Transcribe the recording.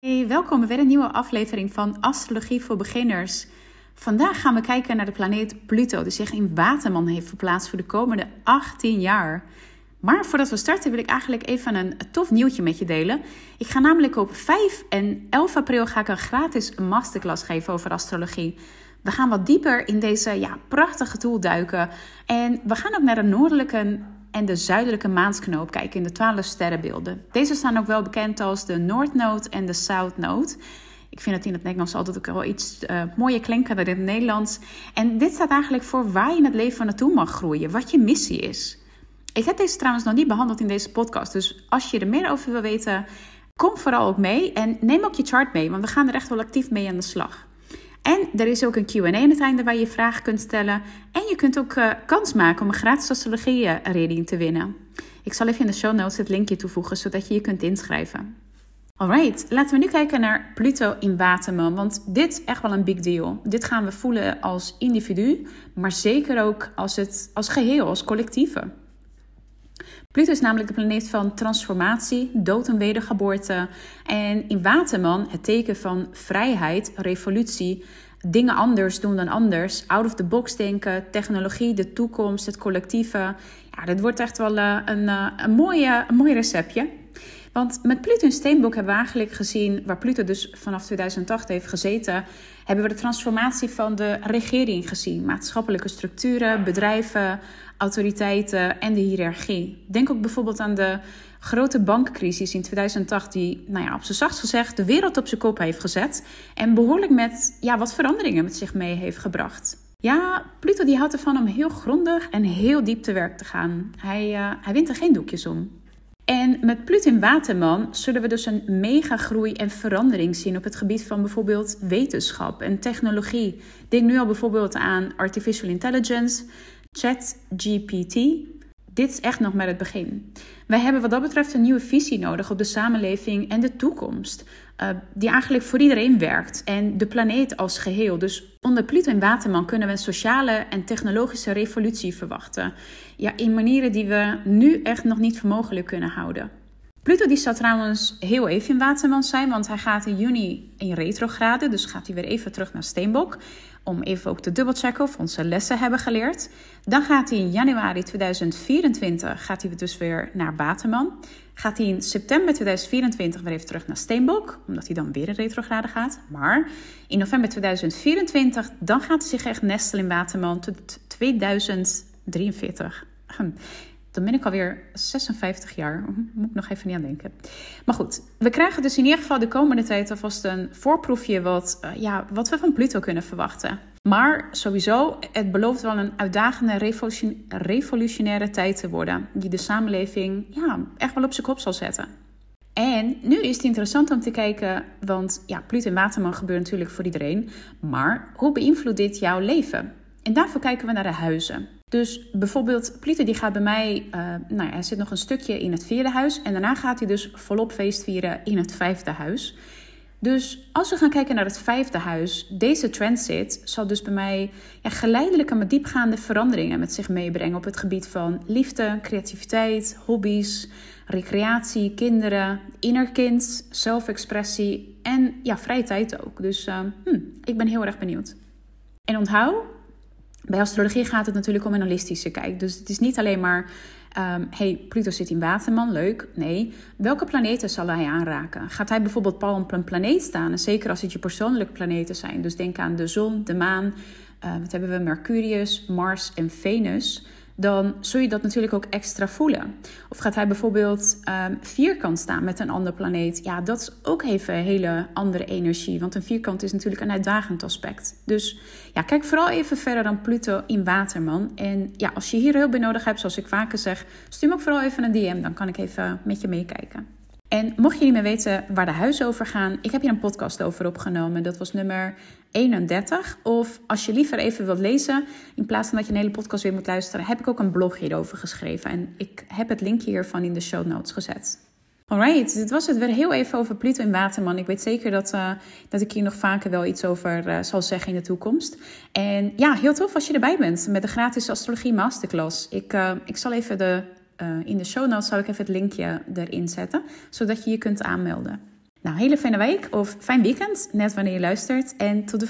Hey, welkom bij weer een nieuwe aflevering van Astrologie voor Beginners. Vandaag gaan we kijken naar de planeet Pluto, die zich in Waterman heeft verplaatst voor de komende 18 jaar. Maar voordat we starten wil ik eigenlijk even een tof nieuwtje met je delen. Ik ga namelijk op 5 en 11 april ga ik een gratis masterclass geven over astrologie. We gaan wat dieper in deze ja, prachtige tool duiken. En we gaan ook naar de noordelijke en de zuidelijke maansknoop kijken in de 12 sterrenbeelden. Deze staan ook wel bekend als de Noordnood en de Southnood. Ik vind het in het Nederlands altijd ook wel iets uh, mooier klinken dan in het Nederlands. En dit staat eigenlijk voor waar je in het leven naartoe mag groeien, wat je missie is. Ik heb deze trouwens nog niet behandeld in deze podcast, dus als je er meer over wil weten, kom vooral ook mee en neem ook je chart mee, want we gaan er echt wel actief mee aan de slag. En er is ook een Q&A aan het einde waar je vragen kunt stellen. En je kunt ook uh, kans maken om een gratis astrologie-reading te winnen. Ik zal even in de show notes het linkje toevoegen, zodat je je kunt inschrijven. Alright, laten we nu kijken naar Pluto in Waterman, want dit is echt wel een big deal. Dit gaan we voelen als individu, maar zeker ook als, het, als geheel, als collectieve. Pluto is namelijk de planeet van transformatie, dood en wedergeboorte. En in Waterman het teken van vrijheid, revolutie, dingen anders doen dan anders, out of the box denken, technologie, de toekomst, het collectieve. Ja, dit wordt echt wel eh, een, eh, een, mooie, een mooi receptje. Want met Pluto in Steenbok hebben we eigenlijk gezien, waar Pluto dus vanaf 2008 heeft gezeten, hebben we de transformatie van de regering gezien. Maatschappelijke structuren, bedrijven, autoriteiten en de hiërarchie. Denk ook bijvoorbeeld aan de grote bankcrisis in 2008, die nou ja, op zijn zachtst gezegd de wereld op zijn kop heeft gezet en behoorlijk met ja, wat veranderingen met zich mee heeft gebracht. Ja, Pluto die houdt ervan om heel grondig en heel diep te werk te gaan. Hij, uh, hij wint er geen doekjes om. En met Pluto in Waterman zullen we dus een mega groei en verandering zien op het gebied van bijvoorbeeld wetenschap en technologie. Denk nu al bijvoorbeeld aan artificial intelligence, ChatGPT. Dit is echt nog maar het begin. Wij hebben wat dat betreft een nieuwe visie nodig op de samenleving en de toekomst. Uh, die eigenlijk voor iedereen werkt en de planeet als geheel. Dus onder Pluto en Waterman kunnen we een sociale en technologische revolutie verwachten. Ja, in manieren die we nu echt nog niet voor mogelijk kunnen houden. Pluto die zal trouwens heel even in Waterman zijn, want hij gaat in juni in retrograde. Dus gaat hij weer even terug naar Steenbok. Om even ook te dubbelchecken of onze lessen hebben geleerd. Dan gaat hij in januari 2024 gaat hij dus weer naar Waterman. Gaat hij in september 2024 weer even terug naar Steenbok, omdat hij dan weer in retrograde gaat. Maar in november 2024, dan gaat hij zich echt nestelen in Waterman tot 2043. Dan ben ik alweer 56 jaar. Moet ik nog even niet aan denken. Maar goed, we krijgen dus in ieder geval de komende tijd alvast een voorproefje wat, uh, ja, wat we van Pluto kunnen verwachten. Maar sowieso, het belooft wel een uitdagende revolutionaire tijd te worden. Die de samenleving ja, echt wel op zijn kop zal zetten. En nu is het interessant om te kijken, want ja, Pluto en Waterman gebeurt natuurlijk voor iedereen. Maar hoe beïnvloedt dit jouw leven? En daarvoor kijken we naar de huizen. Dus bijvoorbeeld, Pluto die gaat bij mij, uh, nou ja, hij zit nog een stukje in het vierde huis. En daarna gaat hij dus volop feest vieren in het vijfde huis. Dus als we gaan kijken naar het vijfde huis, deze transit zal dus bij mij ja, geleidelijke maar diepgaande veranderingen met zich meebrengen op het gebied van liefde, creativiteit, hobby's, recreatie, kinderen, innerkind, zelfexpressie en ja, vrije tijd ook. Dus uh, hm, ik ben heel erg benieuwd. En onthoud, bij astrologie gaat het natuurlijk om een holistische kijk. Dus het is niet alleen maar, um, hey, Pluto zit in Waterman, leuk. Nee, welke planeten zal hij aanraken? Gaat hij bijvoorbeeld pal op een planeet staan? En zeker als het je persoonlijke planeten zijn. Dus denk aan de zon, de maan, uh, wat hebben we, Mercurius, Mars en Venus dan zul je dat natuurlijk ook extra voelen. Of gaat hij bijvoorbeeld um, vierkant staan met een andere planeet? Ja, dat is ook even een hele andere energie. Want een vierkant is natuurlijk een uitdagend aspect. Dus ja, kijk vooral even verder dan Pluto in Waterman. En ja, als je hier hulp bij nodig hebt, zoals ik vaker zeg, stuur me ook vooral even een DM. Dan kan ik even met je meekijken. En mocht je niet meer weten waar de huizen over gaan, ik heb hier een podcast over opgenomen. Dat was nummer 31. Of als je liever even wilt lezen, in plaats van dat je een hele podcast weer moet luisteren, heb ik ook een blog hierover geschreven. En ik heb het linkje hiervan in de show notes gezet. Alright, dit was het weer heel even over Pluto in Waterman. Ik weet zeker dat, uh, dat ik hier nog vaker wel iets over uh, zal zeggen in de toekomst. En ja, heel tof als je erbij bent met de gratis astrologie masterclass. Ik, uh, ik zal even de, in de show notes zal ik even het linkje erin zetten, zodat je je kunt aanmelden. Nou, hele fijne week of fijn weekend, net wanneer je luistert. En tot de